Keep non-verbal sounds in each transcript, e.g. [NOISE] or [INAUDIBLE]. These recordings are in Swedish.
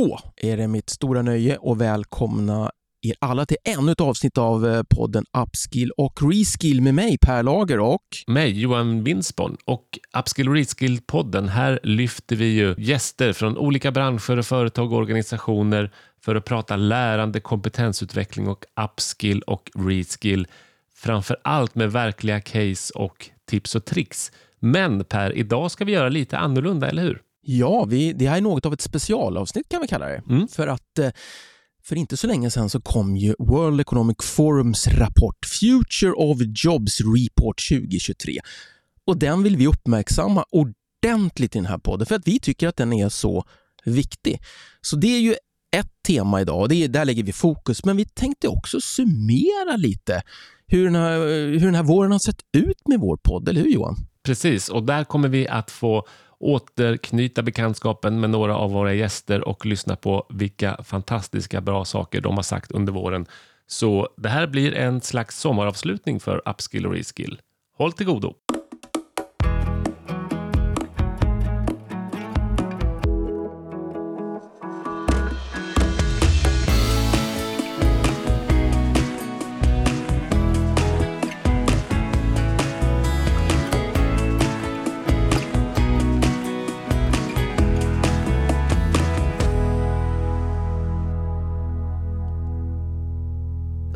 Då är det mitt stora nöje att välkomna er alla till ännu ett avsnitt av eh, podden Upskill och Reskill med mig Per Lager och mig Johan Winsborn och Upskill och Reskill-podden. Här lyfter vi ju gäster från olika branscher och företag och organisationer för att prata lärande, kompetensutveckling och upskill och reskill. Framför allt med verkliga case och tips och tricks. Men Per, idag ska vi göra lite annorlunda, eller hur? Ja, vi, det här är något av ett specialavsnitt kan vi kalla det. Mm. För att eh, för inte så länge sedan så kom ju World Economic Forums rapport Future of Jobs Report 2023. Och den vill vi uppmärksamma ordentligt i den här podden för att vi tycker att den är så viktig. Så det är ju ett tema idag och det är, där lägger vi fokus. Men vi tänkte också summera lite hur den, här, hur den här våren har sett ut med vår podd, eller hur Johan? Precis, och där kommer vi att få återknyta bekantskapen med några av våra gäster och lyssna på vilka fantastiska bra saker de har sagt under våren. Så det här blir en slags sommaravslutning för Upskill och Reskill. Håll till godo!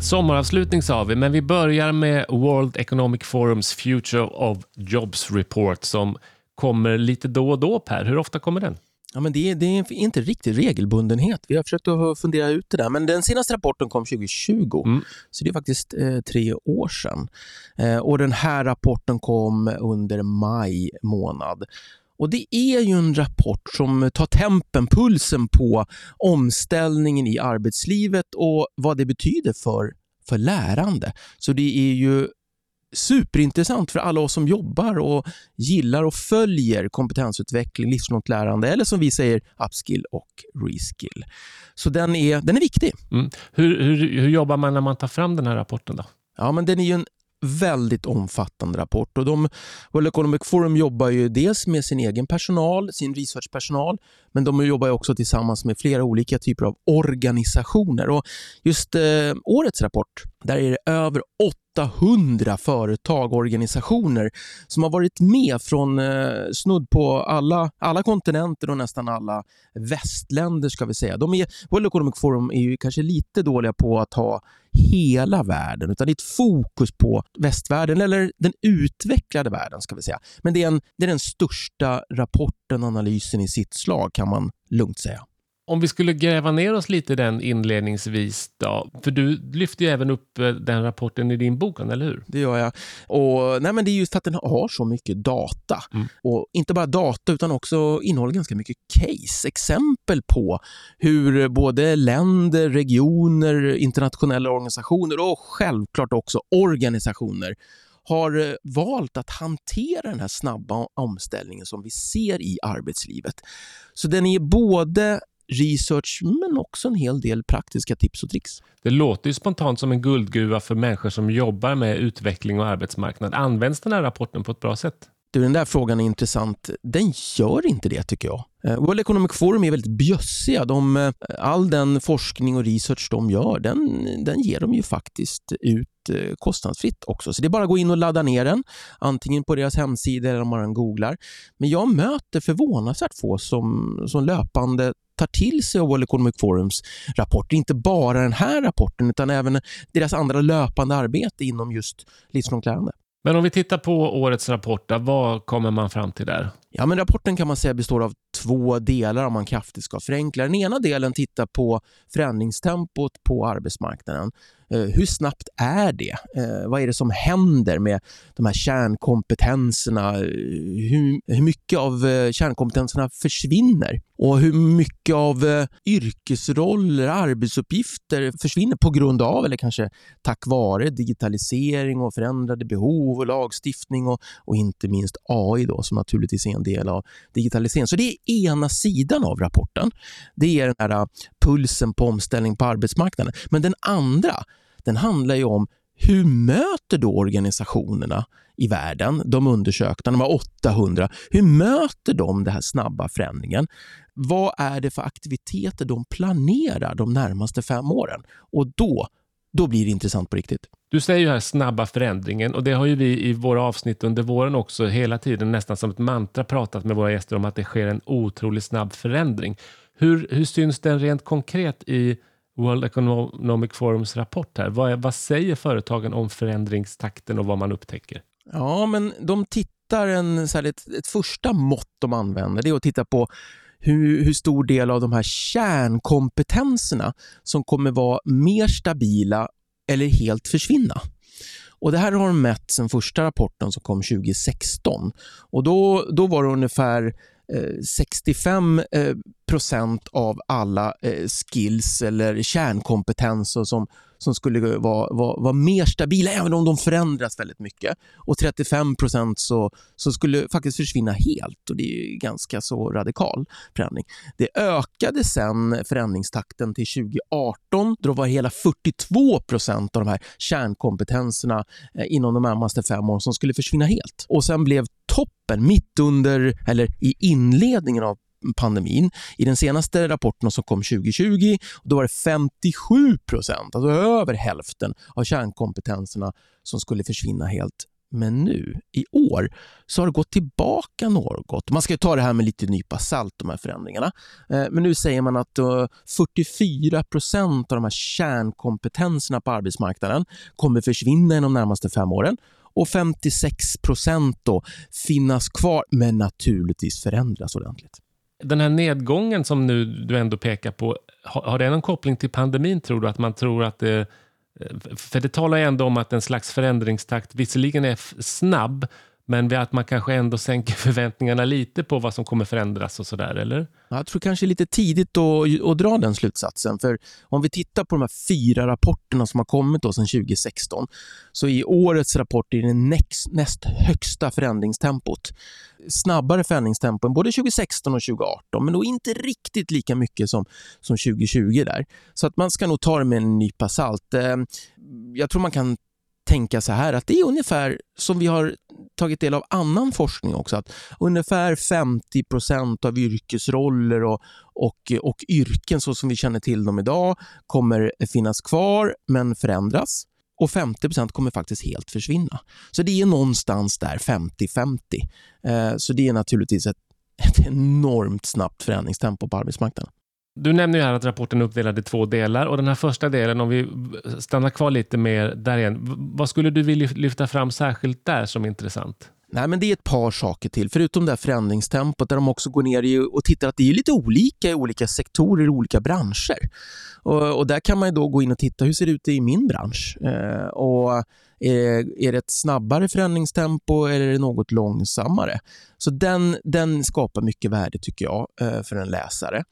Sommaravslutning sa vi, men vi börjar med World Economic Forums Future of Jobs Report som kommer lite då och då, Per. Hur ofta kommer den? Ja, men det, är, det är inte riktigt regelbundenhet. Vi har försökt att fundera ut det där. Men den senaste rapporten kom 2020, mm. så det är faktiskt eh, tre år sedan. Eh, och Den här rapporten kom under maj månad. Och Det är ju en rapport som tar tempen, pulsen på omställningen i arbetslivet och vad det betyder för, för lärande. Så det är ju superintressant för alla oss som jobbar och gillar och följer kompetensutveckling, livslångt lärande eller som vi säger upskill och reskill. Så den är, den är viktig. Mm. Hur, hur, hur jobbar man när man tar fram den här rapporten? då? Ja, men den är ju en väldigt omfattande rapport. Och de, World Economic Forum jobbar ju dels med sin egen personal, sin researchpersonal, men de jobbar också tillsammans med flera olika typer av organisationer. Och just eh, årets rapport, där är det över 800 företag och organisationer som har varit med från eh, snudd på alla, alla kontinenter och nästan alla västländer. ska vi säga. De är, World Economic Forum är ju kanske lite dåliga på att ha hela världen, utan det är ett fokus på västvärlden eller den utvecklade världen. ska vi säga. Men det är, en, det är den största rapporten, analysen i sitt slag kan man lugnt säga. Om vi skulle gräva ner oss lite i den inledningsvis då, för du lyfter ju även upp eh, den rapporten i din bok, eller hur? Det gör jag. Och, nej, men det är just för att den har så mycket data. Mm. Och inte bara data, utan också innehåller ganska mycket case, exempel på hur både länder, regioner, internationella organisationer och självklart också organisationer har eh, valt att hantera den här snabba omställningen som vi ser i arbetslivet. Så den är både research men också en hel del praktiska tips och tricks. Det låter ju spontant som en guldgruva för människor som jobbar med utveckling och arbetsmarknad. Används den här rapporten på ett bra sätt? Du, den där frågan är intressant. Den gör inte det tycker jag. Eh, World Economic Forum är väldigt bjössiga. De, eh, all den forskning och research de gör, den, den ger de ju faktiskt ut eh, kostnadsfritt också. Så det är bara att gå in och ladda ner den, antingen på deras hemsida eller om man googlar. Men jag möter förvånansvärt få som, som löpande tar till sig av World Economic Forums rapporter. Inte bara den här rapporten utan även deras andra löpande arbete inom just livslångt lärande. Men om vi tittar på årets rapport, vad kommer man fram till där? Ja, men rapporten kan man säga består av två delar om man kraftigt ska förenkla. Den ena delen tittar på förändringstempot på arbetsmarknaden. Eh, hur snabbt är det? Eh, vad är det som händer med de här kärnkompetenserna? Hur, hur mycket av eh, kärnkompetenserna försvinner? Och hur mycket av yrkesroller, arbetsuppgifter försvinner på grund av eller kanske tack vare digitalisering och förändrade behov och lagstiftning och, och inte minst AI då, som naturligtvis är en del av digitaliseringen. Så det är ena sidan av rapporten. Det är den här pulsen på omställning på arbetsmarknaden. Men den andra den handlar ju om hur möter då organisationerna i världen, de undersökta, de var 800, hur möter de den här snabba förändringen? Vad är det för aktiviteter de planerar de närmaste fem åren? Och då, då blir det intressant på riktigt. Du säger ju här snabba förändringen och det har ju vi i våra avsnitt under våren också hela tiden nästan som ett mantra pratat med våra gäster om att det sker en otroligt snabb förändring. Hur, hur syns den rent konkret i World Economic Forums rapport här? Vad, vad säger företagen om förändringstakten och vad man upptäcker? Ja, men de tittar en, så här, ett, ett första mått de använder det är att titta på hur, hur, stor del av de här kärnkompetenserna som kommer vara mer stabila eller helt försvinna. Och Det här har de mätt sen första rapporten som kom 2016. Och Då, då var det ungefär eh, 65 eh, procent av alla eh, skills eller kärnkompetenser som, som skulle vara, vara, vara mer stabila även om de förändras väldigt mycket. Och 35 procent så, så skulle faktiskt försvinna helt och det är ganska så radikal förändring. Det ökade sen förändringstakten till 2018 då det var hela 42 procent av de här kärnkompetenserna eh, inom de närmaste fem åren som skulle försvinna helt. Och sen blev toppen mitt under, eller i inledningen av pandemin. I den senaste rapporten som kom 2020 då var det 57 procent, alltså över hälften av kärnkompetenserna som skulle försvinna helt. Men nu, i år, så har det gått tillbaka något. Man ska ta det här med lite nypa salt, de här förändringarna. Eh, men nu säger man att eh, 44 procent av de här kärnkompetenserna på arbetsmarknaden kommer försvinna inom de närmaste fem åren och 56 procent finnas kvar, men naturligtvis förändras ordentligt. Den här nedgången som nu du ändå pekar på, har, har det någon koppling till pandemin tror du? Att man tror att det eh, för det talar ju ändå om att en slags förändringstakt visserligen är snabb, men att man kanske ändå sänker [LAUGHS] förväntningarna lite på vad som kommer förändras och sådär, eller? Jag tror kanske lite tidigt att, att dra den slutsatsen. För om vi tittar på de här fyra rapporterna som har kommit då sedan 2016, så i årets rapport är det näst, näst högsta förändringstempot. Snabbare förändringstempo än både 2016 och 2018, men då inte riktigt lika mycket som, som 2020 där. Så att man ska nog ta det med en nypa salt. Eh, jag tror man kan tänka så här att det är ungefär som vi har tagit del av annan forskning också, att ungefär 50 procent av yrkesroller och, och, och yrken så som vi känner till dem idag kommer finnas kvar men förändras och 50 procent kommer faktiskt helt försvinna. Så det är någonstans där 50-50. Eh, så det är naturligtvis ett, ett enormt snabbt förändringstempo på arbetsmarknaden. Du nämner ju här att rapporten är uppdelad i två delar och den här första delen, om vi stannar kvar lite mer där igen. Vad skulle du vilja lyfta fram särskilt där som intressant? Nej, men det är ett par saker till. Förutom det här förändringstempot där de också går ner och tittar att det är lite olika i olika sektorer och olika branscher. Och, och, Där kan man då gå in och titta hur ser det ut i min bransch. Eh, och är, är det ett snabbare förändringstempo eller är det något långsammare? Så den, den skapar mycket värde tycker jag eh, för en läsare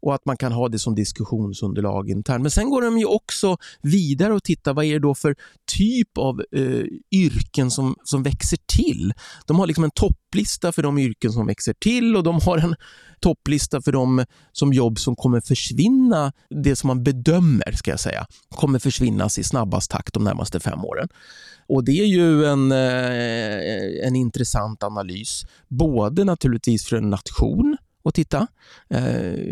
och att man kan ha det som diskussionsunderlag internt. Men sen går de ju också vidare och tittar vad är det då för typ av eh, yrken som, som växer till. De har liksom en topplista för de yrken som växer till och de har en topplista för de som jobb som kommer försvinna, det som man bedömer ska jag säga, kommer försvinnas i snabbast takt de närmaste fem åren. Och Det är ju en, eh, en intressant analys, både naturligtvis för en nation att titta. Eh,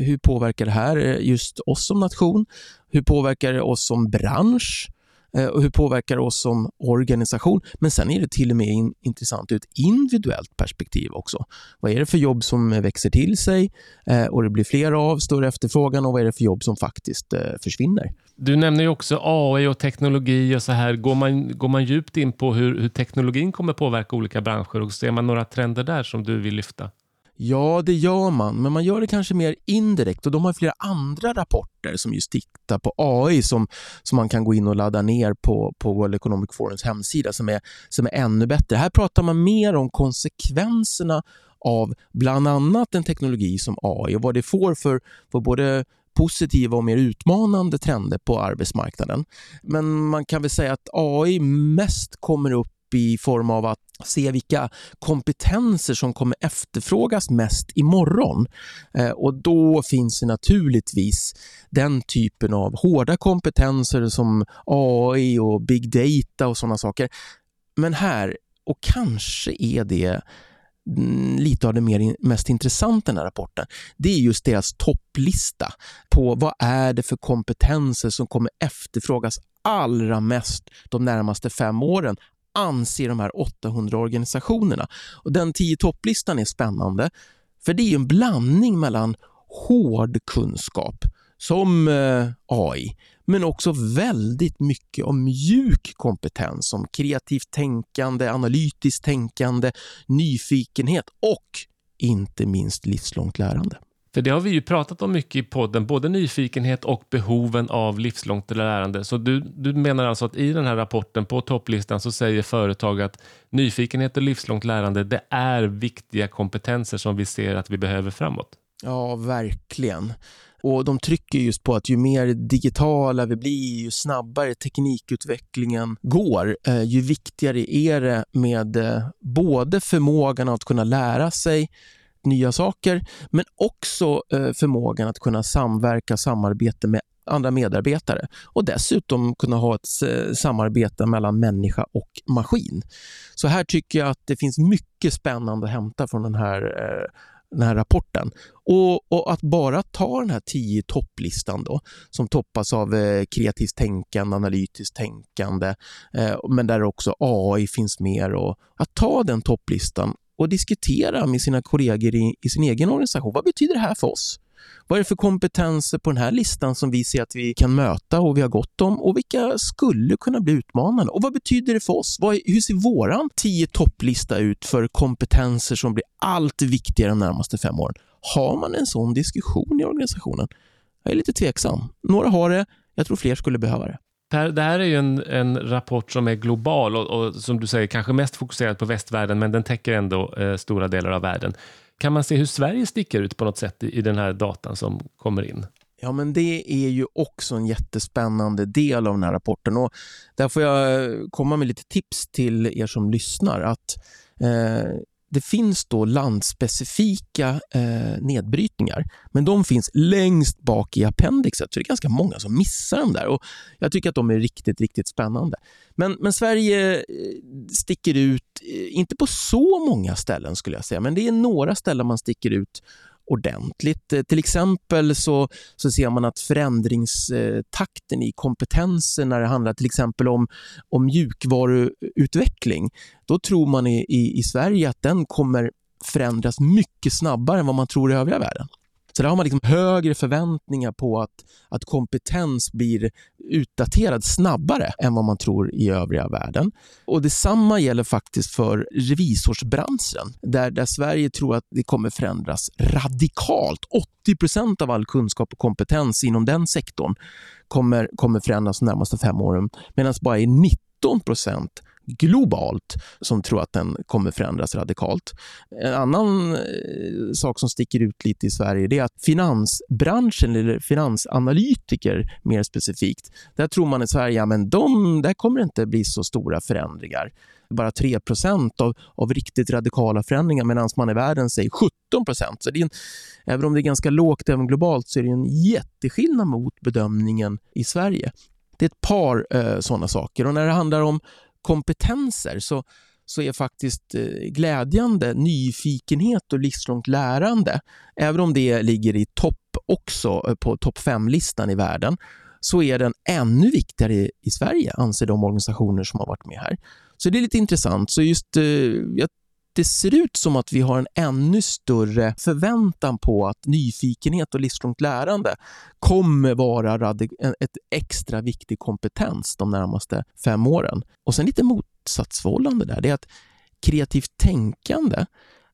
hur påverkar det här just oss som nation? Hur påverkar det oss som bransch? Eh, och hur påverkar det oss som organisation? Men sen är det till och med in, intressant ur ett individuellt perspektiv också. Vad är det för jobb som eh, växer till sig eh, och det blir fler av, större efterfrågan och vad är det för jobb som faktiskt eh, försvinner? Du nämner ju också AI och teknologi och så här. Går man, går man djupt in på hur, hur teknologin kommer påverka olika branscher och ser man några trender där som du vill lyfta? Ja, det gör man, men man gör det kanske mer indirekt och de har flera andra rapporter som just tittar på AI som, som man kan gå in och ladda ner på, på World Economic Forums hemsida som är, som är ännu bättre. Här pratar man mer om konsekvenserna av bland annat en teknologi som AI och vad det får för, för både positiva och mer utmanande trender på arbetsmarknaden. Men man kan väl säga att AI mest kommer upp i form av att se vilka kompetenser som kommer efterfrågas mest imorgon. Eh, och då finns det naturligtvis den typen av hårda kompetenser som AI och big data och sådana saker. Men här, och kanske är det mm, lite av det mer, mest intressanta i den här rapporten, det är just deras topplista på vad är det för kompetenser som kommer efterfrågas allra mest de närmaste fem åren anser de här 800 organisationerna. Och Den tio topplistan är spännande för det är en blandning mellan hård kunskap som eh, AI men också väldigt mycket om mjuk kompetens som kreativt tänkande, analytiskt tänkande, nyfikenhet och inte minst livslångt lärande. För det har vi ju pratat om mycket i podden, både nyfikenhet och behoven av livslångt lärande. Så du, du menar alltså att i den här rapporten på topplistan så säger företag att nyfikenhet och livslångt lärande, det är viktiga kompetenser som vi ser att vi behöver framåt? Ja, verkligen. Och De trycker just på att ju mer digitala vi blir, ju snabbare teknikutvecklingen går, eh, ju viktigare är det med eh, både förmågan att kunna lära sig nya saker, men också eh, förmågan att kunna samverka samarbete samarbeta med andra medarbetare och dessutom kunna ha ett eh, samarbete mellan människa och maskin. Så här tycker jag att det finns mycket spännande att hämta från den här eh, den här rapporten. Och, och, att bara ta den här tio topplistan då, som toppas av eh, kreativt tänkande, analytiskt tänkande, men där också AI finns med. Och att ta den topplistan och diskutera med sina kollegor i, i sin egen organisation. Vad betyder det här för oss? Vad är det för kompetenser på den här listan som vi ser att vi kan möta och vi har gott om och vilka skulle kunna bli utmanande? Och vad betyder det för oss? Vad, hur ser våran tio topplista ut för kompetenser som blir allt viktigare de närmaste fem åren? Har man en sån diskussion i organisationen? Jag är lite tveksam. Några har det, jag tror fler skulle behöva det. Per, det här är ju en, en rapport som är global och, och, som du säger kanske mest fokuserad på västvärlden men den täcker ändå eh, stora delar av världen. Kan man se hur Sverige sticker ut på något sätt i, i den här datan som kommer in? Ja, men det är ju också en jättespännande del av den här rapporten. Och där får jag eh, komma med lite tips till er som lyssnar. Att eh, det finns då landspecifika eh, nedbrytningar, men de finns längst bak i appendixet, så det är ganska många som missar dem där. Och jag tycker att de är riktigt, riktigt spännande. Men, men Sverige eh, sticker ut, eh, inte på så många ställen skulle jag säga, men det är några ställen man sticker ut ordentligt. Eh, till exempel så, så ser man att förändringstakten i kompetensen när det handlar till exempel om, om mjukvaruutveckling, då tror man i, i, i Sverige att den kommer förändras mycket snabbare än vad man tror i övriga världen. Så där har man liksom högre förväntningar på att, att kompetens blir utdaterad snabbare än vad man tror i övriga världen. Och Detsamma gäller faktiskt för revisorsbranschen där, där Sverige tror att det kommer förändras radikalt. 80% av all kunskap och kompetens inom den sektorn kommer, kommer förändras de närmaste fem åren medan bara 19 globalt som tror att den kommer förändras radikalt. En annan eh, sak som sticker ut lite i Sverige är att finansbranschen, eller finansanalytiker mer specifikt, där tror man i Sverige att de, där kommer det inte bli så stora förändringar. Bara 3 av, av riktigt radikala förändringar medan man i världen säger 17 så det är en, Även om det är ganska lågt även globalt så är det en jätteskillnad mot bedömningen i Sverige. Det är ett par eh, sådana saker. Och När det handlar om kompetenser så, så är faktiskt eh, glädjande nyfikenhet och livslångt lärande, även om det ligger i topp också eh, på topp 5-listan i världen, så är den ännu viktigare i, Sverige, anser de organisationer som har varit med här. Så det är lite intressant. Så just, eh, jag det ser ut som att vi har en ännu större förväntan på att nyfikenhet och livslångt lärande kommer vara ett extra viktig kompetens de närmaste fem åren. Och sen lite motsatsförhållande där, det är att kreativt tänkande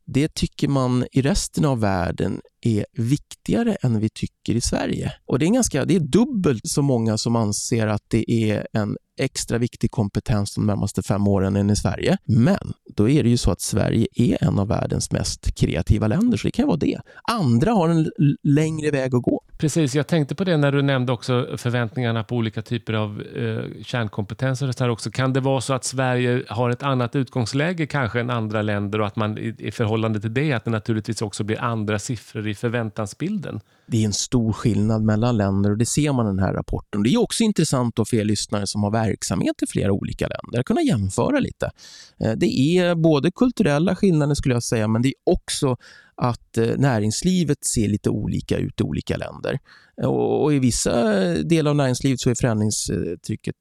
det tycker man i resten av världen är viktigare än vi tycker i Sverige. Och Det är, ganska, det är dubbelt så många som anser att det är en extra viktig kompetens de närmaste fem åren än i Sverige. Men då är det ju så att Sverige är en av världens mest kreativa länder, så det kan vara det. Andra har en längre väg att gå. Precis, jag tänkte på det när du nämnde också förväntningarna på olika typer av eh, kärnkompetenser. Och så här också. Kan det vara så att Sverige har ett annat utgångsläge kanske än andra länder och att man i, i förhållande till det, att det naturligtvis också blir andra siffror i förväntansbilden? Det är en stor skillnad mellan länder och det ser man i den här rapporten. Det är också intressant för er lyssnare som har verksamhet i flera olika länder att kunna jämföra lite. Eh, det är både kulturella skillnader skulle jag säga, men det är också att eh, näringslivet ser lite olika ut i olika länder. Eh, och I vissa delar av näringslivet så är förändringstrycket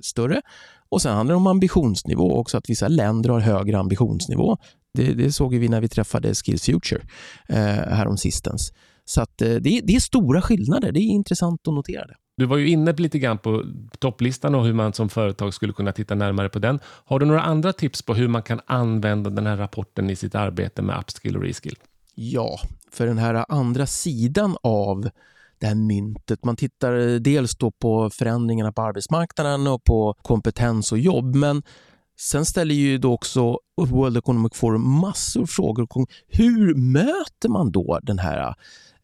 större. Och Sen handlar det om ambitionsnivå också, att vissa länder har högre ambitionsnivå. Det, det såg vi när vi träffade Skills Future eh, häromsistens. Så att, eh, det, det, är stora skillnader. Det är intressant att notera det. Du var ju inne lite grann på topplistan och hur man som företag skulle kunna titta närmare på den. Har du några andra tips på hur man kan använda den här rapporten i sitt arbete med upskill och reskill? Ja, för den här andra sidan av det här myntet. Man tittar dels då på förändringarna på arbetsmarknaden och på kompetens och jobb, men sen ställer ju då också World Economic Forum massor av frågor kring hur möter man då den här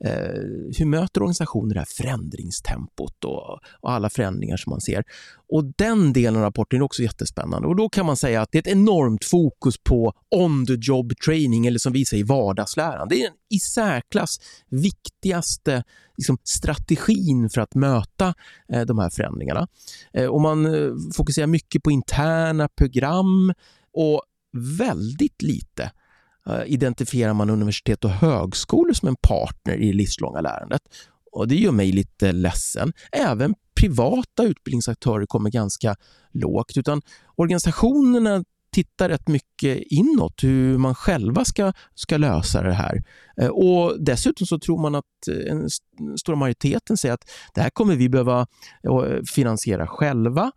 Eh, hur möter organisationer det här förändringstempot och, och, alla förändringar som man ser? Och Den delen av rapporten är också jättespännande. Och Då kan man säga att det är ett enormt fokus på on the job training eller som vi säger vardagsläran. Det är den i särklass viktigaste liksom, strategin för att möta eh, de här förändringarna. Eh, och Man eh, fokuserar mycket på interna program och väldigt lite eh, identifierar man universitet och högskolor som en partner i det livslånga lärandet. Och Det gör mig lite ledsen. Även privata utbildningsaktörer kommer ganska lågt. utan Organisationerna tittar rätt mycket inåt, hur man själva ska, ska lösa det här. Eh, och Dessutom så tror man att eh, den stora majoriteten säger att det här kommer vi behöva finansiera själva.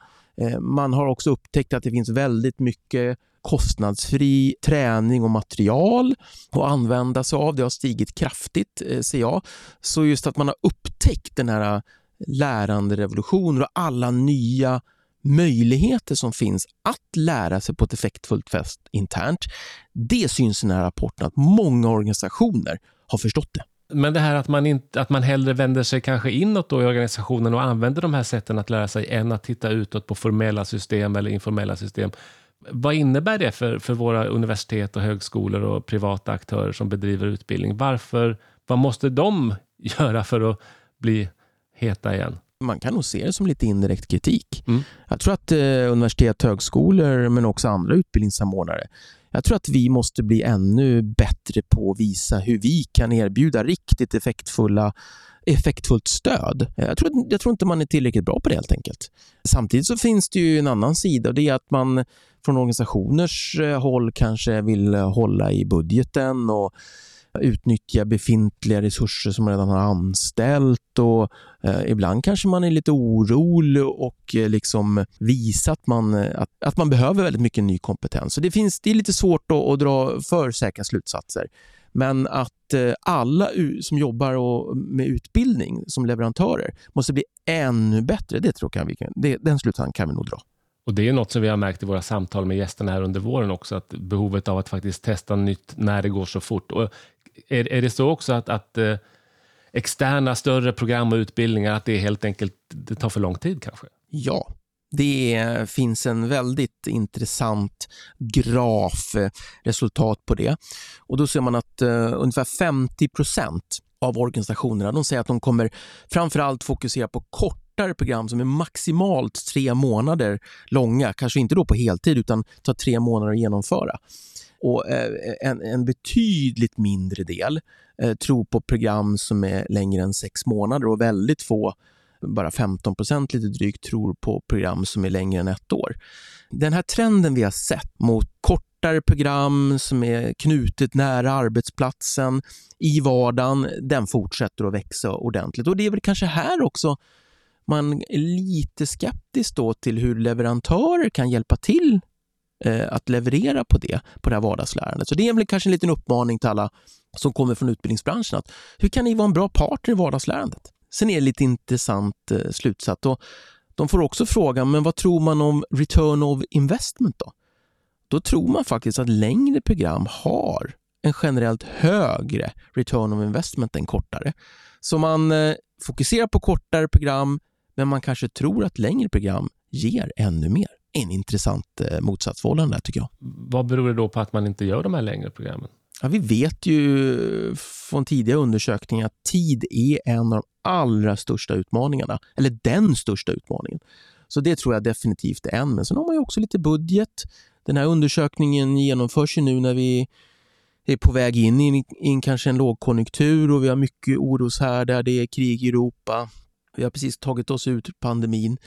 Man har också upptäckt att det finns väldigt mycket kostnadsfri träning och material att använda sig av. Det har stigit kraftigt, eh, ser jag. Så just att man har upptäckt den här eh, läranderevolutionen och alla nya möjligheter som finns att lära sig på ett effektfullt sätt internt. Det syns i den här rapporten att många organisationer har förstått det. Men det här att man, inte, att man hellre vänder sig kanske inåt då i organisationen och använder de här sätten att lära sig än att titta utåt på formella system eller informella system. Vad innebär det för, för våra universitet och högskolor och privata aktörer som bedriver utbildning? Varför, vad måste de [LAUGHS] göra för att bli heta igen? Man kan nog se det som lite indirekt kritik. Mm. Jag tror att eh, universitet, högskolor men också andra utbildningssamordnare jag tror att vi måste bli ännu bättre på att visa hur vi kan erbjuda riktigt effektfulla effektfullt stöd. Jag tror, jag tror inte man är tillräckligt bra på det helt enkelt. Samtidigt så finns det ju en annan sida och det är att man från organisationers eh, håll kanske vill eh, hålla i budgeten och utnyttja befintliga resurser som man redan har anställt. Och, eh, ibland kanske man är lite orolig och eh, liksom visar att man, eh, att, att, man behöver väldigt mycket ny kompetens. Så det, finns, det är lite svårt att, att dra för säkra slutsatser. Men att eh, alla som jobbar och, med utbildning som leverantörer måste bli ännu bättre, det tror jag vi kan, det, den slutsatsen kan vi nog dra. Och Det är något som vi har märkt i våra samtal med gästerna här under våren också, att behovet av att faktiskt testa nytt när det går så fort. Och är, är det så också att, att eh, externa större program och utbildningar, att det helt enkelt det tar för lång tid kanske? Ja, det finns en väldigt intressant graf, eh, resultat på det. Och Då ser man att uh, ungefär 50% av organisationerna de säger att de kommer framförallt fokusera på kort kortare program som är maximalt tre månader långa. Kanske inte då på heltid, utan tar tre månader att genomföra. Och eh, en, en, betydligt mindre del eh, tror på program som är längre än sex månader och väldigt få bara 15 procent lite drygt tror på program som är längre än ett år. Den här trenden vi har sett mot kortare program som är knutet nära arbetsplatsen i vardagen, den fortsätter att växa ordentligt. Och Det är väl kanske här också man är lite skeptisk då till hur leverantörer kan hjälpa till eh, att leverera på det, på det här vardagslärandet. Så det är väl kanske en liten uppmaning till alla som kommer från utbildningsbranschen. Att hur kan ni vara en bra partner i vardagslärandet? Sen är det lite intressant eh, slutsats. Och de får också frågan, men vad tror man om return of investment då? Då tror man faktiskt att längre program har en generellt högre return of investment än kortare. Så man eh, fokuserar på kortare program, men man kanske tror att längre program ger ännu mer. En intressant eh, motsatsförhållande tycker jag. Vad beror det då på att man inte gör de här längre programmen? Ja, vi vet ju från tidigare undersökningar att tid är en av de allra största utmaningarna, eller den största utmaningen. Så det tror jag definitivt är en. Men sen har man ju också lite budget. Den här undersökningen genomförs ju nu när vi är på väg in i in kanske en lågkonjunktur och vi har mycket oroshärdar. Det är krig i Europa. Vi har precis tagit oss ut pandemin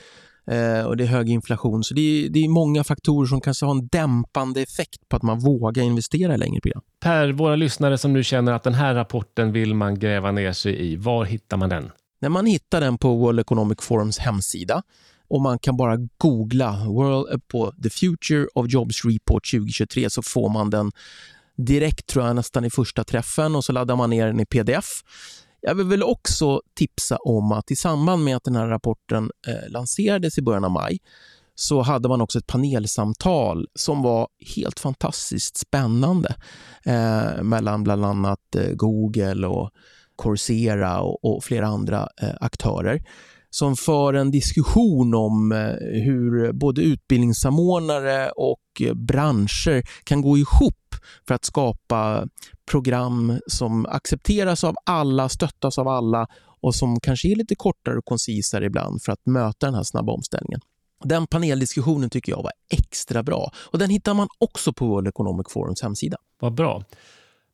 eh, och det är hög inflation. Så det är, det är många faktorer som kanske har en dämpande effekt på att man vågar investera i längre program. Per, våra lyssnare som nu känner att den här rapporten vill man gräva ner sig i, var hittar man den? När man hittar den på World Economic Forums hemsida och man kan bara googla World, på The Future of Jobs Report 2023 så får man den direkt tror jag nästan i första träffen och så laddar man ner den i pdf. Jag vill väl också tipsa om att i samband med att den här rapporten eh, lanserades i början av maj så hade man också ett panelsamtal som var helt fantastiskt spännande eh, mellan bland annat eh, Google och Coursera och, och flera andra eh, aktörer som för en diskussion om eh, hur både utbildningssamordnare och eh, branscher kan gå ihop för att skapa program som accepteras av alla, stöttas av alla och som kanske är lite kortare och koncisare ibland för att möta den här snabba omställningen. Den paneldiskussionen tycker jag var extra bra och den hittar man också på World Economic Forums hemsida. Vad bra.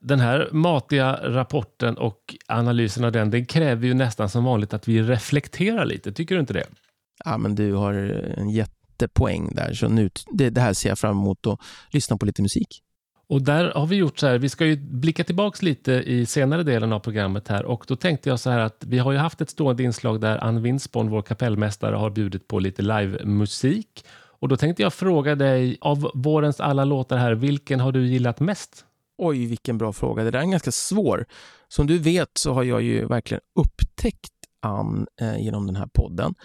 Den här matiga rapporten och analysen av den, den kräver ju nästan som vanligt att vi reflekterar lite. Tycker du inte det? Ja, men du har en jättepoäng där. Så nu, det, det här ser jag fram emot att lyssna på lite musik. Och där har vi gjort så här, vi ska ju blicka tillbaks lite i senare delen av programmet här och då tänkte jag så här att vi har ju haft ett stående inslag där Ann Winsborn, vår kapellmästare, har bjudit på lite livemusik. Och då tänkte jag fråga dig, av vårens alla låtar här, vilken har du gillat mest? Oj, vilken bra fråga. Det där är ganska svår. Som du vet så har jag ju verkligen upptäckt Ann eh, genom den här podden.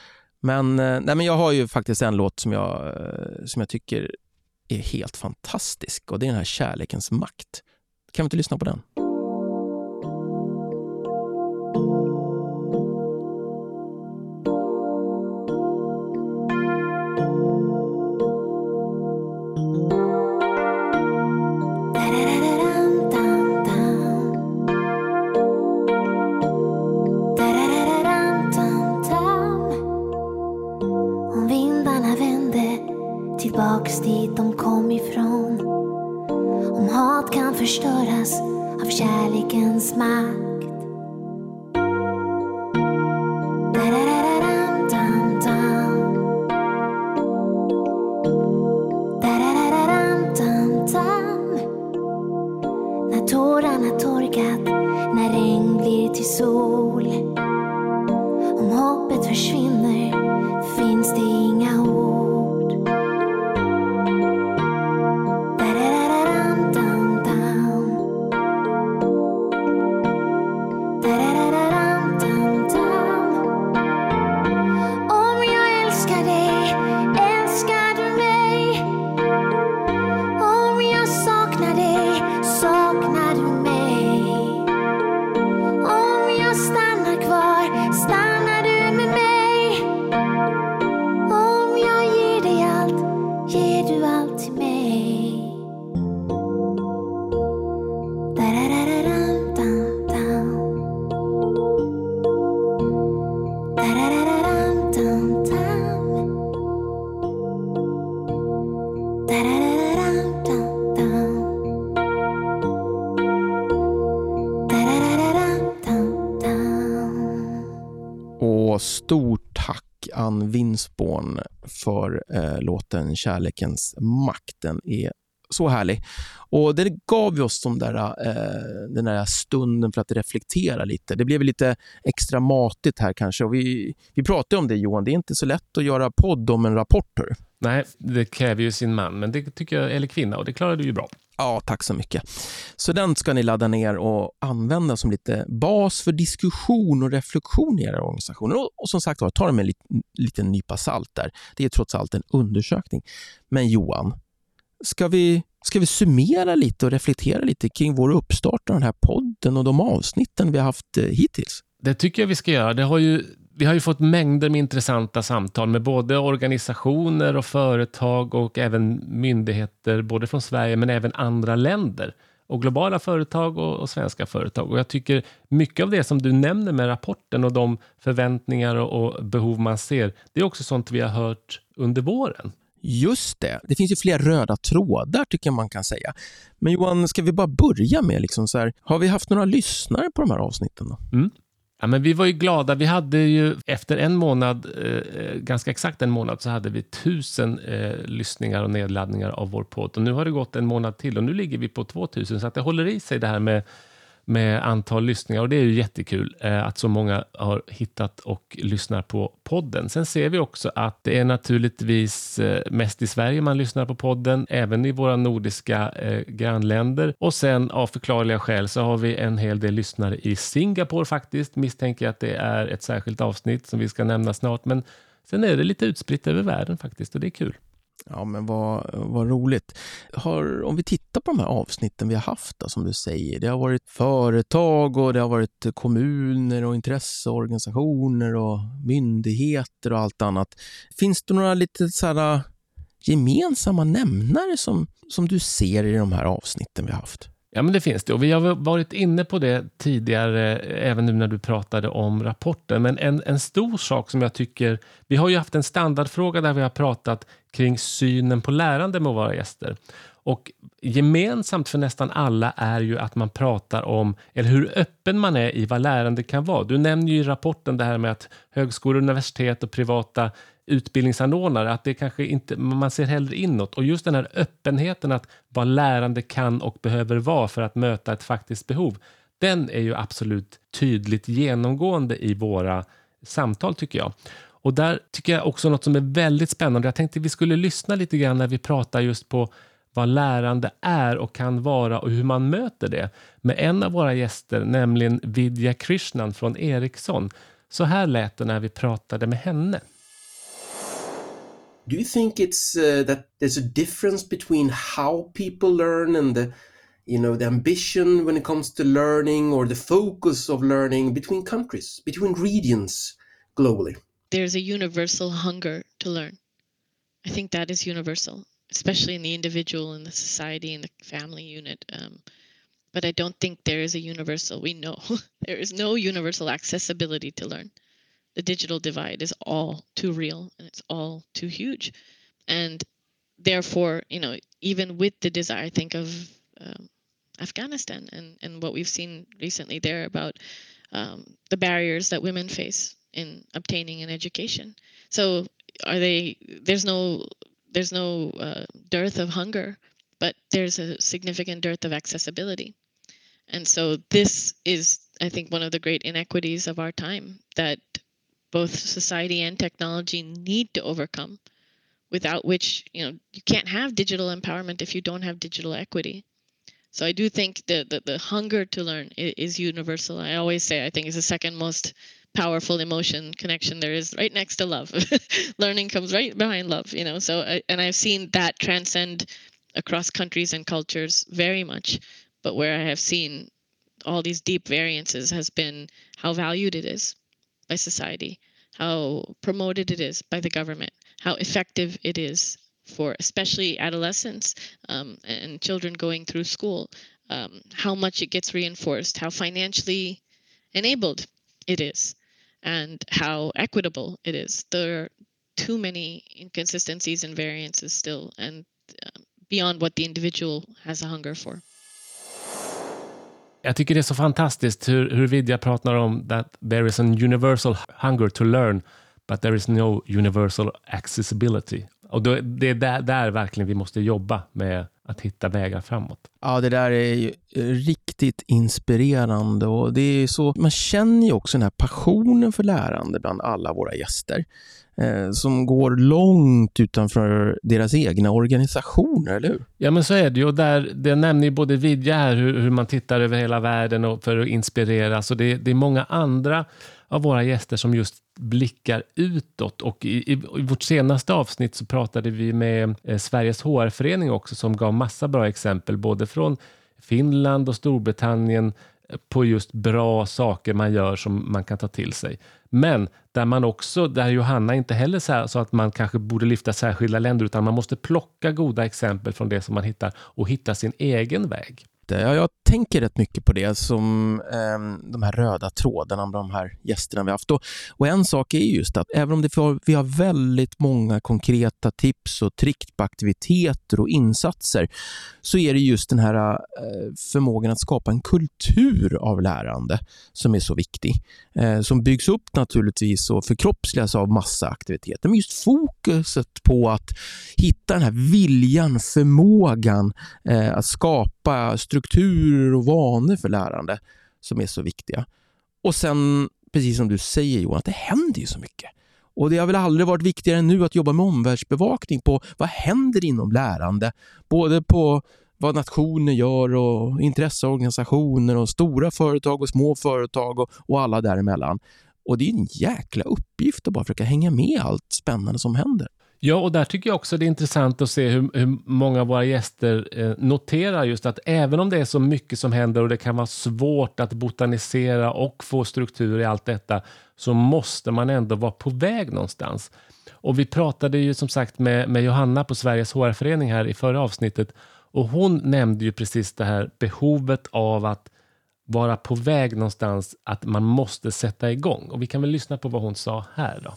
Men, eh, nej, men jag har ju faktiskt en låt som jag, eh, som jag tycker är helt fantastisk och det är den här kärlekens makt. Kan vi inte lyssna på den? Tillbaks dit de kom ifrån. Om hat kan förstöras av kärlekens makt. Ann Winsborn för eh, låten Kärlekens makt. Den är så härlig. Och Det gav vi oss de där, eh, den där stunden för att reflektera lite. Det blev lite extra matigt här kanske. Och vi, vi pratade om det Johan, det är inte så lätt att göra podd om en rapport. Hör. Nej, det kräver ju sin man, men det tycker jag, eller kvinna, och det klarar du ju bra. Ja, tack så mycket. Så den ska ni ladda ner och använda som lite bas för diskussion och reflektion i era organisationer. Och, och som sagt ta det med en lit, liten nypa salt där. Det är trots allt en undersökning. Men Johan, ska vi, ska vi summera lite och reflektera lite kring vår uppstart av den här podden och de avsnitten vi har haft eh, hittills? Det tycker jag vi ska göra. Det har ju, vi har ju fått mängder med intressanta samtal med både organisationer och företag och även myndigheter, både från Sverige men även andra länder. Och globala företag och, och svenska företag. Och jag tycker mycket av det som du nämner med rapporten och de förväntningar och, och behov man ser, det är också sånt vi har hört under våren. Just det. Det finns ju fler röda trådar tycker jag man kan säga. Men Johan, ska vi bara börja med, liksom så här, har vi haft några lyssnare på de här avsnitten? Då? Mm. Ja, men vi var ju glada. Vi hade ju efter en månad, eh, eh, ganska exakt en månad, så hade vi tusen eh, lyssningar och nedladdningar av vår podd. Och nu har det gått en månad till och nu ligger vi på 2000. Så att det håller i sig det här med med antal lyssningar och det är ju jättekul eh, att så många har hittat och lyssnar på podden. Sen ser vi också att det är naturligtvis eh, mest i Sverige man lyssnar på podden, även i våra nordiska eh, grannländer. Och sen av förklarliga skäl så har vi en hel del lyssnare i Singapore faktiskt. Misstänker jag att det är ett särskilt avsnitt som vi ska nämna snart, men sen är det lite utspritt över världen faktiskt och det är kul. Ja, men vad, vad roligt. Har, om vi tittar på de här avsnitten vi har haft, då, som du säger. Det har varit företag och det har varit kommuner och intresseorganisationer och myndigheter och allt annat. Finns det några lite så här, äh, gemensamma nämnare som, som du ser i de här avsnitten vi har haft? Ja, men det finns det. Och vi har varit inne på det tidigare, även nu när du pratade om rapporten. Men en, en stor sak som jag tycker... Vi har ju haft en standardfråga där vi har pratat kring synen på lärande med våra gäster. Och gemensamt för nästan alla är ju att man pratar om, eller hur öppen man är i vad lärande kan vara. Du nämner ju i rapporten det här med att högskolor, universitet och privata utbildningsanordnare, att det kanske inte, man ser hellre inåt. Och just den här öppenheten att vad lärande kan och behöver vara för att möta ett faktiskt behov, den är ju absolut tydligt genomgående i våra samtal tycker jag. Och där tycker jag också något som är väldigt spännande. Jag tänkte vi skulle lyssna lite grann när vi pratar just på vad lärande är och kan vara och hur man möter det med en av våra gäster, nämligen Vidya Krishnan från Ericsson. Så här lät det när vi pratade med henne. Do you think it's uh, that there's a difference between how people learn and the you know the ambition when it comes to learning or the focus of learning between countries between regions globally? There's a universal hunger to learn. I think that is universal especially in the individual in the society in the family unit um, but i don't think there is a universal we know [LAUGHS] there is no universal accessibility to learn the digital divide is all too real and it's all too huge. And therefore, you know, even with the desire, think of um, Afghanistan and, and what we've seen recently there about um, the barriers that women face in obtaining an education. So are they, there's no, there's no uh, dearth of hunger, but there's a significant dearth of accessibility. And so this is, I think, one of the great inequities of our time that both society and technology need to overcome without which you know you can't have digital empowerment if you don't have digital equity. So i do think that the, the hunger to learn is, universal. I always say i think is the second most powerful emotion connection there is right next to love. [LAUGHS] Learning comes right behind love you know? So I, and i've seen that transcend across countries and cultures very much. But where i have seen all these deep variances has been how valued it is by society, how promoted it is by the government, how effective it is for especially adolescents um, and children going through school, um, how much it gets reinforced, how financially enabled it is, and how equitable it is. There are too many inconsistencies and variances still, and um, beyond what the individual has a hunger for. Jag tycker det är så fantastiskt hur, hur Vidya pratar om that there is an universal hunger to learn, but there is no universal accessibility. Och då, det är där, där verkligen vi måste jobba med att hitta vägar framåt. Ja, det där är ju riktigt inspirerande och det är så, man känner ju också den här passionen för lärande bland alla våra gäster Eh, som går långt utanför deras egna organisationer, eller hur? Ja, men så är det ju. Och där, det nämner ju både Vidja här, hur, hur man tittar över hela världen och för att inspireras. Och det, det är många andra av våra gäster som just blickar utåt. Och i, i, i vårt senaste avsnitt så pratade vi med eh, Sveriges HR-förening också som gav massa bra exempel både från Finland och Storbritannien på just bra saker man gör som man kan ta till sig. Men där man också, där Johanna inte heller sa att man kanske borde lyfta särskilda länder utan man måste plocka goda exempel från det som man hittar och hitta sin egen väg. Ja, jag tänker rätt mycket på det som eh, de här röda trådarna med de här gästerna vi haft. Och, och en sak är just att även om det får, vi har väldigt många konkreta tips och trick på aktiviteter och insatser så är det just den här eh, förmågan att skapa en kultur av lärande som är så viktig. Eh, som byggs upp naturligtvis och förkroppsligas av massa aktiviteter. Men just fokuset på att hitta den här viljan, förmågan eh, att skapa struktur strukturer och vanor för lärande som är så viktiga. Och sen, precis som du säger Johan, att det händer ju så mycket. Och Det har väl aldrig varit viktigare än nu att jobba med omvärldsbevakning på vad händer inom lärande. Både på vad nationer gör och intresseorganisationer och stora företag och små företag och, och alla däremellan. Och det är en jäkla uppgift att bara försöka hänga med allt spännande som händer. Ja, och där tycker jag också det är intressant att se hur, hur många av våra gäster eh, noterar just att även om det är så mycket som händer och det kan vara svårt att botanisera och få struktur i allt detta, så måste man ändå vara på väg någonstans. Och vi pratade ju som sagt med, med Johanna på Sveriges HR-förening här i förra avsnittet och hon nämnde ju precis det här behovet av att vara på väg någonstans, att man måste sätta igång. Och vi kan väl lyssna på vad hon sa här då.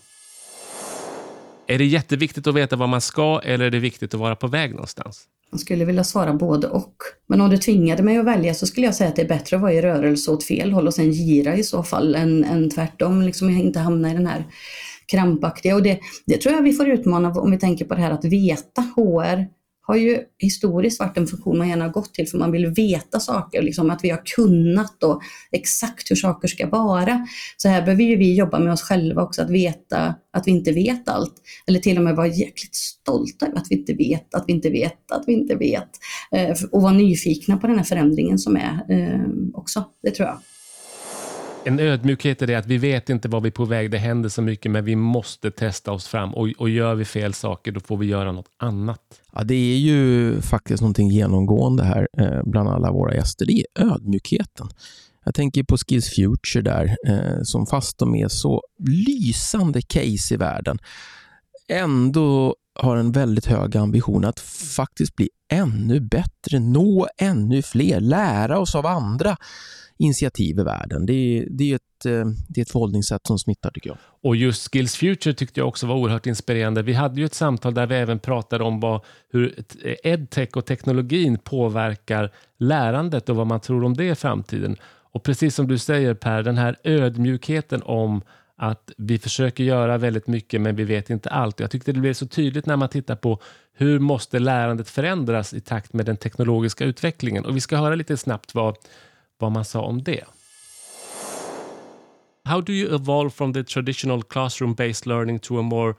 Är det jätteviktigt att veta vad man ska eller är det viktigt att vara på väg någonstans? Jag skulle vilja svara både och. Men om du tvingade mig att välja så skulle jag säga att det är bättre att vara i rörelse åt fel håll och sen gira i så fall än, än tvärtom, liksom inte hamna i den här krampaktiga. Och det, det tror jag vi får utmana om vi tänker på det här att veta. HR har ju historiskt varit en funktion man gärna har gått till för man vill veta saker, liksom att vi har kunnat och exakt hur saker ska vara. Så här behöver ju vi jobba med oss själva också, att veta att vi inte vet allt. Eller till och med vara jäkligt stolta över att vi inte vet, att vi inte vet, att vi inte vet. Eh, och vara nyfikna på den här förändringen som är eh, också, det tror jag. En ödmjukhet är det att vi vet inte vad vi är på väg, det händer så mycket, men vi måste testa oss fram. Och, och gör vi fel saker, då får vi göra något annat. Ja, det är ju faktiskt någonting genomgående här eh, bland alla våra gäster. Det är ödmjukheten. Jag tänker på Skills Future där, eh, som fast de är så lysande case i världen, ändå har en väldigt hög ambition att faktiskt bli ännu bättre, nå ännu fler, lära oss av andra initiativ i världen. Det är, det är, ett, eh, det är ett förhållningssätt som smittar tycker jag. Och just Skills Future tyckte jag också var oerhört inspirerande. Vi hade ju ett samtal där vi även pratade om vad, hur eh, edtech och teknologin påverkar lärandet och vad man tror om det i framtiden. Och precis som du säger Per, den här ödmjukheten om att vi försöker göra väldigt mycket men vi vet inte allt. Jag tyckte det blev så tydligt när man tittar på hur måste lärandet förändras i takt med den teknologiska utvecklingen. Och vi ska höra lite snabbt vad, vad man sa om det. How do you evolve from the traditional classroom-based learning to a more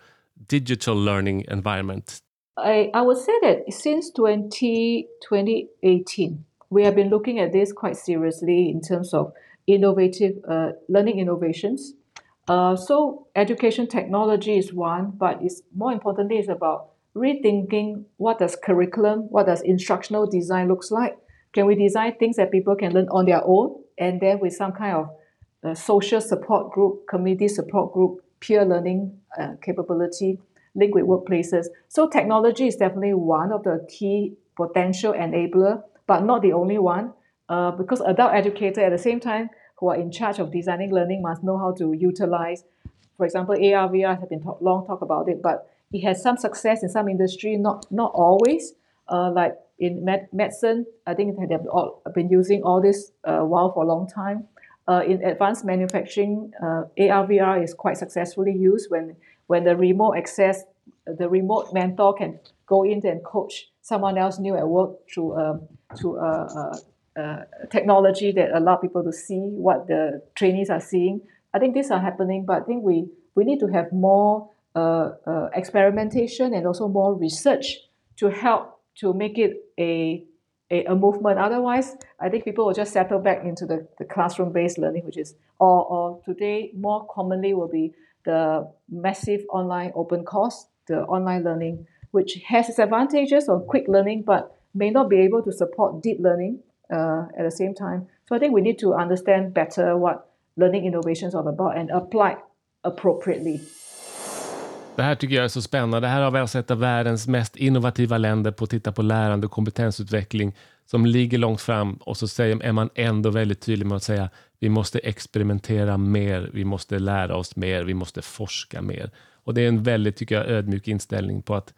digital learning environment? I, I would say that since 20, 2018, we have been looking at this quite seriously in terms of innovative uh, learning innovations. Uh, so education technology is one, but it's more importantly, it's about rethinking what does curriculum, what does instructional design looks like. Can we design things that people can learn on their own, and then with some kind of uh, social support group, community support group, peer learning uh, capability, linked with workplaces. So technology is definitely one of the key potential enabler, but not the only one, uh, because adult educators at the same time who are in charge of designing learning must know how to utilize. For example, AR, VR have been talk, long talk about it, but it has some success in some industry, not not always. Uh, like in med- medicine, I think they have all, been using all this uh, while for a long time. Uh, in advanced manufacturing, uh, AR, VR is quite successfully used when when the remote access, the remote mentor can go in and coach someone else new at work through um, through uh, uh, uh, technology that allow people to see what the trainees are seeing. I think these are happening, but I think we we need to have more uh, experimentation and also more research to help to make it a a, a movement. Otherwise, I think people will just settle back into the, the classroom based learning, which is or, or today more commonly will be the massive online open course, the online learning, which has its advantages of quick learning, but may not be able to support deep learning uh, at the same time. So I think we need to understand better what learning innovations all about and apply appropriately. Det här tycker jag är så spännande. Här har vi alltså ett av världens mest innovativa länder på att titta på lärande och kompetensutveckling som ligger långt fram och så säger, är man ändå väldigt tydlig med att säga vi måste experimentera mer, vi måste lära oss mer, vi måste forska mer. Och det är en väldigt, tycker jag, ödmjuk inställning på att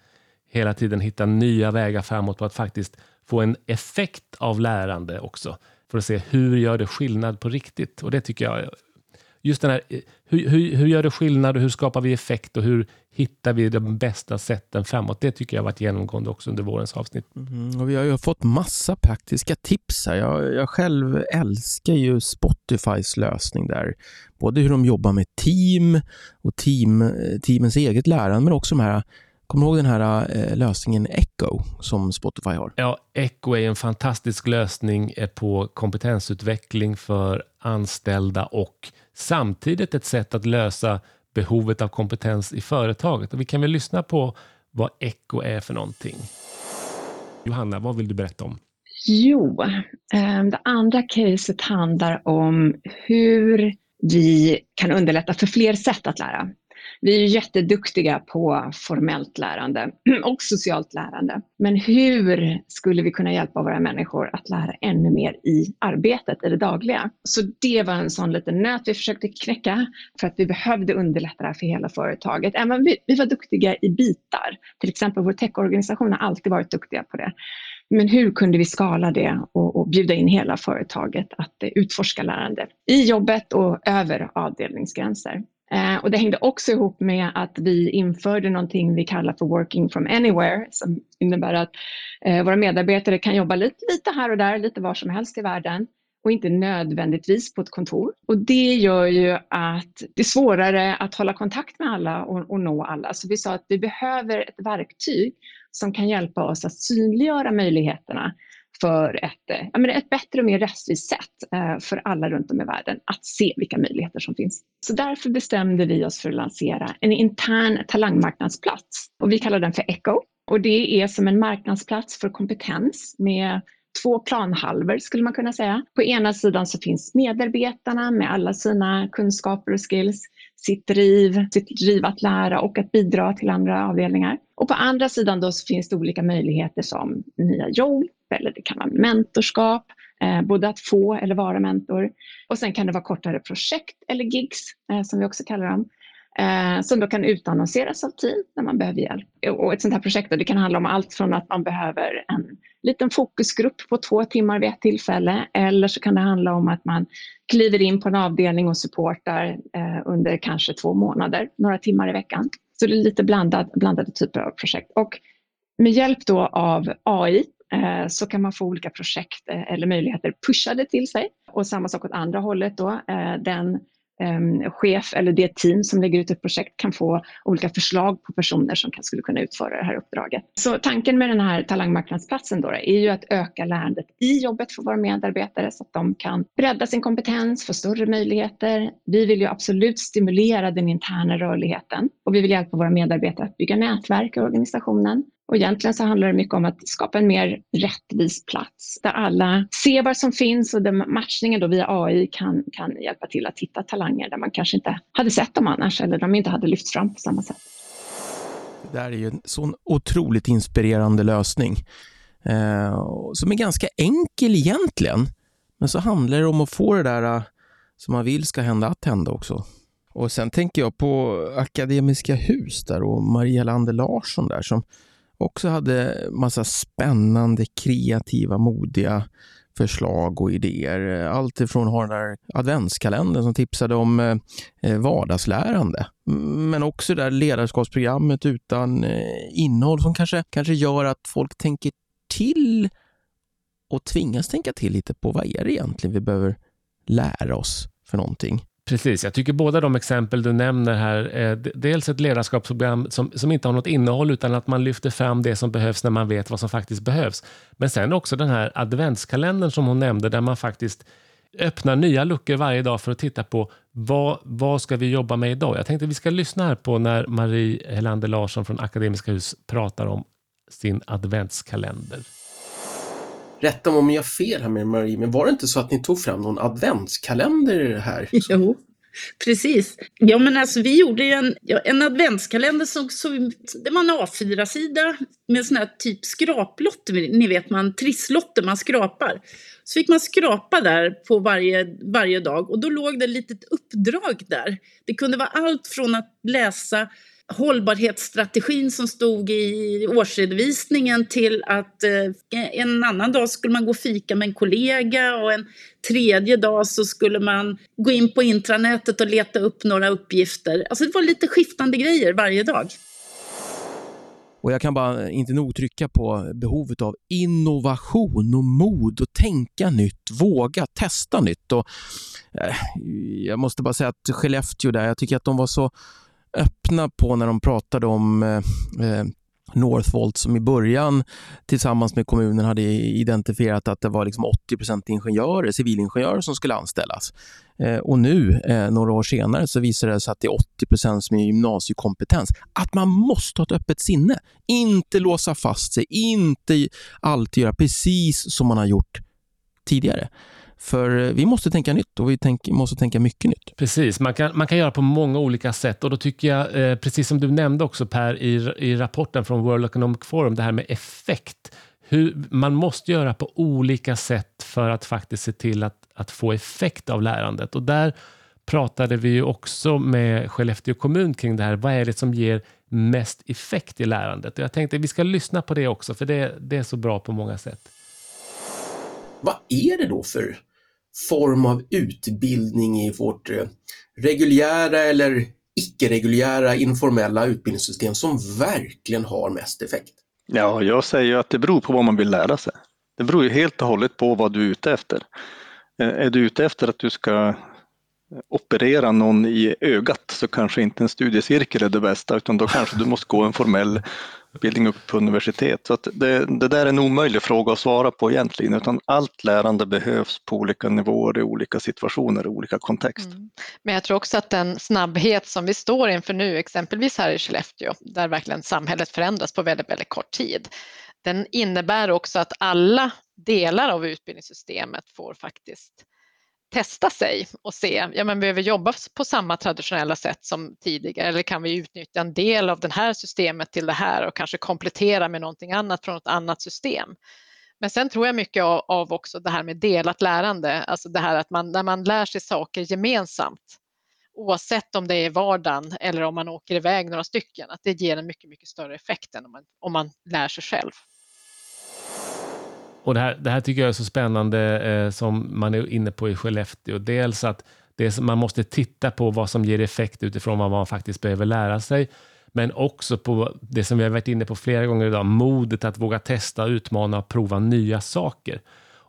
hela tiden hitta nya vägar framåt på att faktiskt få en effekt av lärande också. För att se hur gör det skillnad på riktigt? Och det tycker jag just den här, hur, hur, hur gör det skillnad och hur skapar vi effekt och hur hittar vi de bästa sätten framåt? Det tycker jag har varit genomgående också under vårens avsnitt. Mm, och vi har ju fått massa praktiska tips här. Jag, jag själv älskar ju Spotifys lösning där. Både hur de jobbar med team och team, teamens eget lärande, men också de här Kommer du ihåg den här eh, lösningen Echo som Spotify har? Ja, Echo är en fantastisk lösning eh, på kompetensutveckling för anställda och samtidigt ett sätt att lösa behovet av kompetens i företaget. Och vi kan väl lyssna på vad Echo är för någonting. Johanna, vad vill du berätta om? Jo, ehm, det andra caset handlar om hur vi kan underlätta för fler sätt att lära. Vi är jätteduktiga på formellt lärande [CLEARS THROAT] och socialt lärande. Men hur skulle vi kunna hjälpa våra människor att lära ännu mer i arbetet, i det dagliga? Så det var en sån liten nöt vi försökte knäcka för att vi behövde underlätta det här för hela företaget. Även vi, vi var duktiga i bitar. Till exempel vår techorganisation har alltid varit duktiga på det. Men hur kunde vi skala det och, och bjuda in hela företaget att utforska lärande i jobbet och över avdelningsgränser? Eh, och det hängde också ihop med att vi införde någonting vi kallar för working from anywhere som innebär att eh, våra medarbetare kan jobba lite, lite här och där, lite var som helst i världen och inte nödvändigtvis på ett kontor. Och det gör ju att det är svårare att hålla kontakt med alla och, och nå alla. Så vi sa att vi behöver ett verktyg som kan hjälpa oss att synliggöra möjligheterna för ett, eh, ja, men ett bättre och mer rättvist sätt eh, för alla runt om i världen att se vilka möjligheter som finns. Så därför bestämde vi oss för att lansera en intern talangmarknadsplats och vi kallar den för Echo. Och det är som en marknadsplats för kompetens med två planhalvor skulle man kunna säga. På ena sidan så finns medarbetarna med alla sina kunskaper och skills, sitt driv, sitt driv att lära och att bidra till andra avdelningar. Och på andra sidan då så finns det olika möjligheter som nya jobb, eller det kan vara mentorskap, eh, både att få eller vara mentor. Och sen kan det vara kortare projekt eller gigs, eh, som vi också kallar dem, eh, som då kan utannonseras av team när man behöver hjälp. Och ett sånt här projekt då, det kan handla om allt från att man behöver en liten fokusgrupp på två timmar vid ett tillfälle, eller så kan det handla om att man kliver in på en avdelning och supportar eh, under kanske två månader, några timmar i veckan. Så det är lite blandad, blandade typer av projekt. Och med hjälp då av AI Eh, så kan man få olika projekt eh, eller möjligheter pushade till sig. Och samma sak åt andra hållet då. Eh, den ehm, chef eller det team som lägger ut ett projekt kan få olika förslag på personer som skulle kunna utföra det här uppdraget. Så tanken med den här talangmarknadsplatsen då är ju att öka lärandet i jobbet för våra medarbetare så att de kan bredda sin kompetens, få större möjligheter. Vi vill ju absolut stimulera den interna rörligheten och vi vill hjälpa våra medarbetare att bygga nätverk i organisationen och egentligen så handlar det mycket om att skapa en mer rättvis plats där alla ser vad som finns och där matchningen då via AI kan, kan hjälpa till att hitta talanger där man kanske inte hade sett dem annars eller de inte hade lyfts fram på samma sätt. Det där är ju en sån otroligt inspirerande lösning eh, som är ganska enkel egentligen. Men så handlar det om att få det där eh, som man vill ska hända att hända också. Och sen tänker jag på Akademiska Hus där och Maria Lander Larsson där som också hade massa spännande, kreativa, modiga förslag och idéer. Allt ifrån har den där adventskalendern som tipsade om eh, eh, vardagslärande, men också det där ledarskapsprogrammet utan eh, innehåll som kanske, kanske gör att folk tänker till och tvingas tänka till lite på vad är det egentligen vi behöver lära oss för någonting. Precis, jag tycker båda de exempel du nämner här, är dels ett ledarskapsprogram som, som inte har något innehåll utan att man lyfter fram det som behövs när man vet vad som faktiskt behövs. Men sen också den här adventskalendern som hon nämnde där man faktiskt öppnar nya luckor varje dag för att titta på vad, vad ska vi jobba med idag? Jag tänkte vi ska lyssna här på när Marie Helander Larsson från Akademiska Hus pratar om sin adventskalender. Rätta mig om jag har fel här med Marie, men var det inte så att ni tog fram någon adventskalender här? [LAUGHS] Jo, precis. Ja, men alltså vi gjorde ju en, ja, en adventskalender som, så, det var en A4-sida med sån här typ skraplotter, ni vet man trisslotter man skrapar. Så fick man skrapa där på varje, varje dag och då låg det ett litet uppdrag där. Det kunde vara allt från att läsa hållbarhetsstrategin som stod i årsredovisningen till att eh, en annan dag skulle man gå och fika med en kollega och en tredje dag så skulle man gå in på intranätet och leta upp några uppgifter. Alltså det var lite skiftande grejer varje dag. Och jag kan bara eh, inte nog trycka på behovet av innovation och mod och tänka nytt, våga testa nytt. Och, eh, jag måste bara säga att Skellefteå där, jag tycker att de var så öppna på när de pratade om eh, eh, Northvolt som i början tillsammans med kommunen hade identifierat att det var liksom 80% ingenjörer, civilingenjörer som skulle anställas. Eh, och nu, eh, några år senare, så visar det sig att det är 80% som är gymnasiekompetens. Att man måste ha ett öppet sinne, inte låsa fast sig, inte alltid göra precis som man har gjort tidigare. För eh, vi måste tänka nytt och vi tänk, måste tänka mycket nytt. Precis, man kan, man kan göra på många olika sätt och då tycker jag, eh, precis som du nämnde också Per i, i rapporten från World Economic Forum, det här med effekt. Hur, man måste göra på olika sätt för att faktiskt se till att, att få effekt av lärandet. Och där pratade vi också med Skellefteå kommun kring det här. Vad är det som ger mest effekt i lärandet? Och jag tänkte att vi ska lyssna på det också, för det, det är så bra på många sätt. Vad är det då för form av utbildning i vårt eh, reguljära eller icke-reguljära informella utbildningssystem som verkligen har mest effekt? Ja, jag säger att det beror på vad man vill lära sig. Det beror ju helt och hållet på vad du är ute efter. Eh, är du ute efter att du ska operera någon i ögat så kanske inte en studiecirkel är det bästa utan då kanske du måste gå en formell utbildning upp på universitet. Så det, det, där är en omöjlig fråga att svara på egentligen, utan allt lärande behövs på olika nivåer i olika situationer, i olika kontext. Mm. Men jag tror också att den snabbhet som vi står inför nu, exempelvis här i Skellefteå, där verkligen samhället förändras på väldigt, väldigt kort tid, den innebär också att alla delar av utbildningssystemet får faktiskt testa sig och se, ja men behöver vi jobba på samma traditionella sätt som tidigare eller kan vi utnyttja en del av det här systemet till det här och kanske komplettera med någonting annat från ett annat system. Men sen tror jag mycket av, av också det här med delat lärande, alltså det här att man, när man lär sig saker gemensamt, oavsett om det är vardagen eller om man åker iväg några stycken, att det ger en mycket, mycket större effekt än om man, om man lär sig själv. Och det här, det här tycker jag är så spännande eh, som man är inne på i Skellefteå. Dels att det, man måste titta på vad som ger effekt utifrån vad man faktiskt behöver lära sig. Men också på det som vi har varit inne på flera gånger idag, modet att våga testa, utmana och prova nya saker.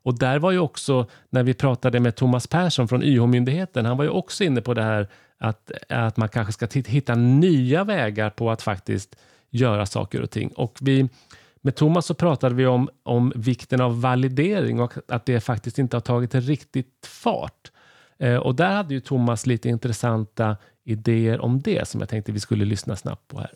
Och där var ju också, när vi pratade med Thomas Persson från YH-myndigheten, han var ju också inne på det här att, att man kanske ska hitta nya vägar på att faktiskt göra saker och ting. Och vi, med Thomas så pratade vi om, om vikten av validering och att det faktiskt inte har tagit riktigt fart. Eh, och där hade ju Thomas lite intressanta idéer om det som jag tänkte vi skulle lyssna snabbt på här.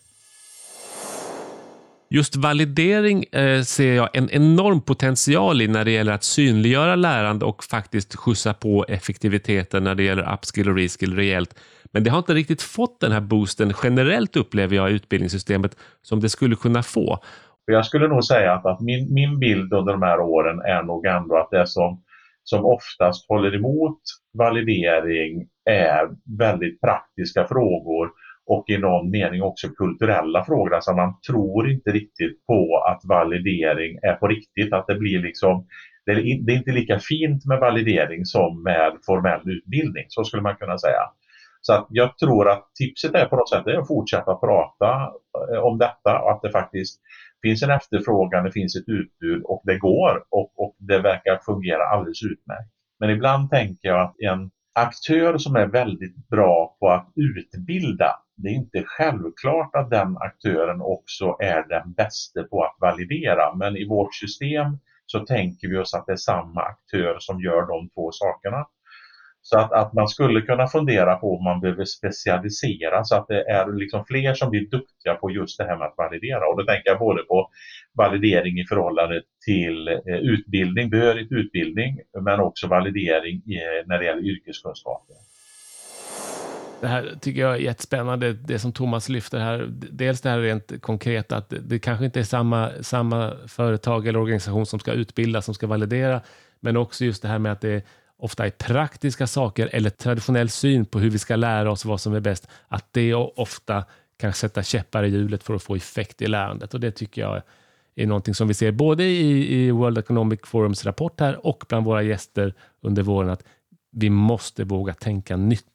Just validering eh, ser jag en enorm potential i när det gäller att synliggöra lärande och faktiskt skjutsa på effektiviteten när det gäller upskill och reskill rejält. Men det har inte riktigt fått den här boosten generellt upplever jag i utbildningssystemet som det skulle kunna få. Jag skulle nog säga att, att min, min bild under de här åren är nog ändå att det som, som oftast håller emot validering är väldigt praktiska frågor och i någon mening också kulturella frågor. Alltså man tror inte riktigt på att validering är på riktigt, att det blir liksom det är, det är inte lika fint med validering som med formell utbildning, så skulle man kunna säga. Så att jag tror att tipset är på något sätt att fortsätta prata eh, om detta och att det faktiskt finns en efterfrågan, det finns ett utbud och det går och, och det verkar fungera alldeles utmärkt. Men ibland tänker jag att en aktör som är väldigt bra på att utbilda, det är inte självklart att den aktören också är den bästa på att validera. Men i vårt system så tänker vi oss att det är samma aktör som gör de två sakerna. Så att, att man skulle kunna fundera på om man behöver specialisera så att det är liksom fler som blir duktiga på just det här med att validera. Och då tänker jag både på validering i förhållande till eh, utbildning, behörigt utbildning, men också validering i, när det gäller yrkeskunskaper. Det här tycker jag är jättespännande, det som Thomas lyfter här. Dels det här rent konkreta, att det kanske inte är samma, samma företag eller organisation som ska utbilda, som ska validera, men också just det här med att det ofta är praktiska saker eller traditionell syn på hur vi ska lära oss vad som är bäst, att det ofta kan sätta käppar i hjulet för att få effekt i lärandet. Och det tycker jag är någonting som vi ser både i, i World Economic Forums rapport här och bland våra gäster under våren, att vi måste våga tänka nytt.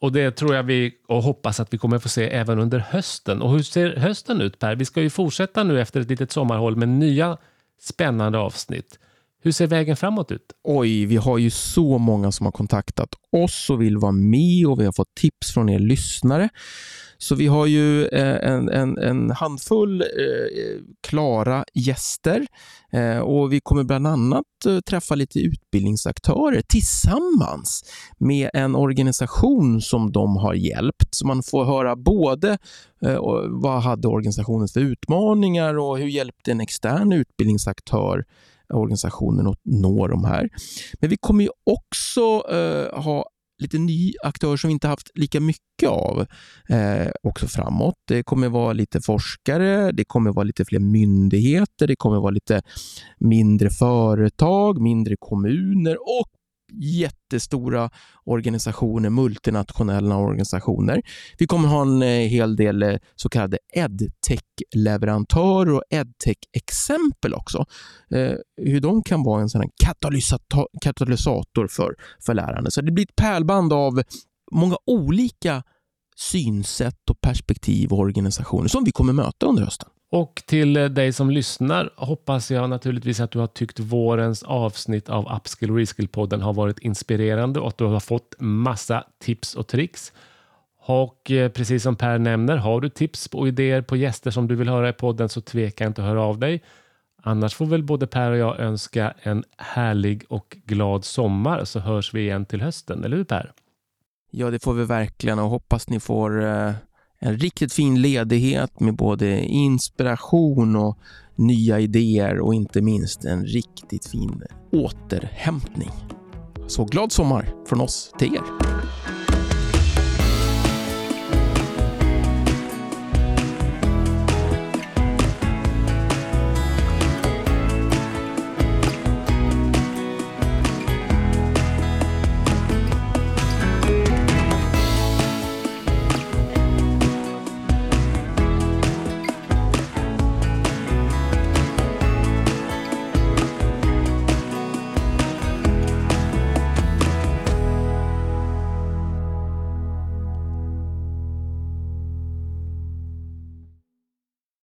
Och det tror jag vi och hoppas att vi kommer få se även under hösten. Och hur ser hösten ut Per? Vi ska ju fortsätta nu efter ett litet sommarhåll med nya spännande avsnitt. Hur ser vägen framåt ut? Oj, vi har ju så många som har kontaktat oss och vill vara med och vi har fått tips från er lyssnare. Så vi har ju eh, en, en, en handfull eh, klara gäster eh, och vi kommer bland annat eh, träffa lite utbildningsaktörer tillsammans med en organisation som de har hjälpt. Så man får höra både eh, vad hade organisationen för utmaningar och hur hjälpte en extern utbildningsaktör organisationen att nå de här. Men vi kommer ju också eh, ha lite ny aktör som vi inte haft lika mycket av eh, också framåt. Det kommer vara lite forskare, det kommer vara lite fler myndigheter, det kommer vara lite mindre företag, mindre kommuner och jättestora organisationer, multinationella organisationer. Vi kommer ha en eh, hel del eh, så kallade edtech-leverantörer och edtech-exempel också. Eh, hur de kan vara en sådan katalysator, katalysator för, för lärande. Så det blir ett pärlband av många olika synsätt och perspektiv och organisationer som vi kommer möta under hösten. Och till eh, dig som lyssnar hoppas jag naturligtvis att du har tyckt vårens avsnitt av Upskill Reskill-podden har varit inspirerande och att du har fått massa tips och tricks. Och eh, precis som Per nämner, har du tips och idéer på gäster som du vill höra i podden så tveka inte att höra av dig. Annars får väl både Per och jag önska en härlig och glad sommar så hörs vi igen till hösten, eller hur Per? Ja, det får vi verkligen och hoppas ni får eh en riktigt fin ledighet med både inspiration och nya idéer och inte minst en riktigt fin återhämtning. Så glad sommar från oss till er!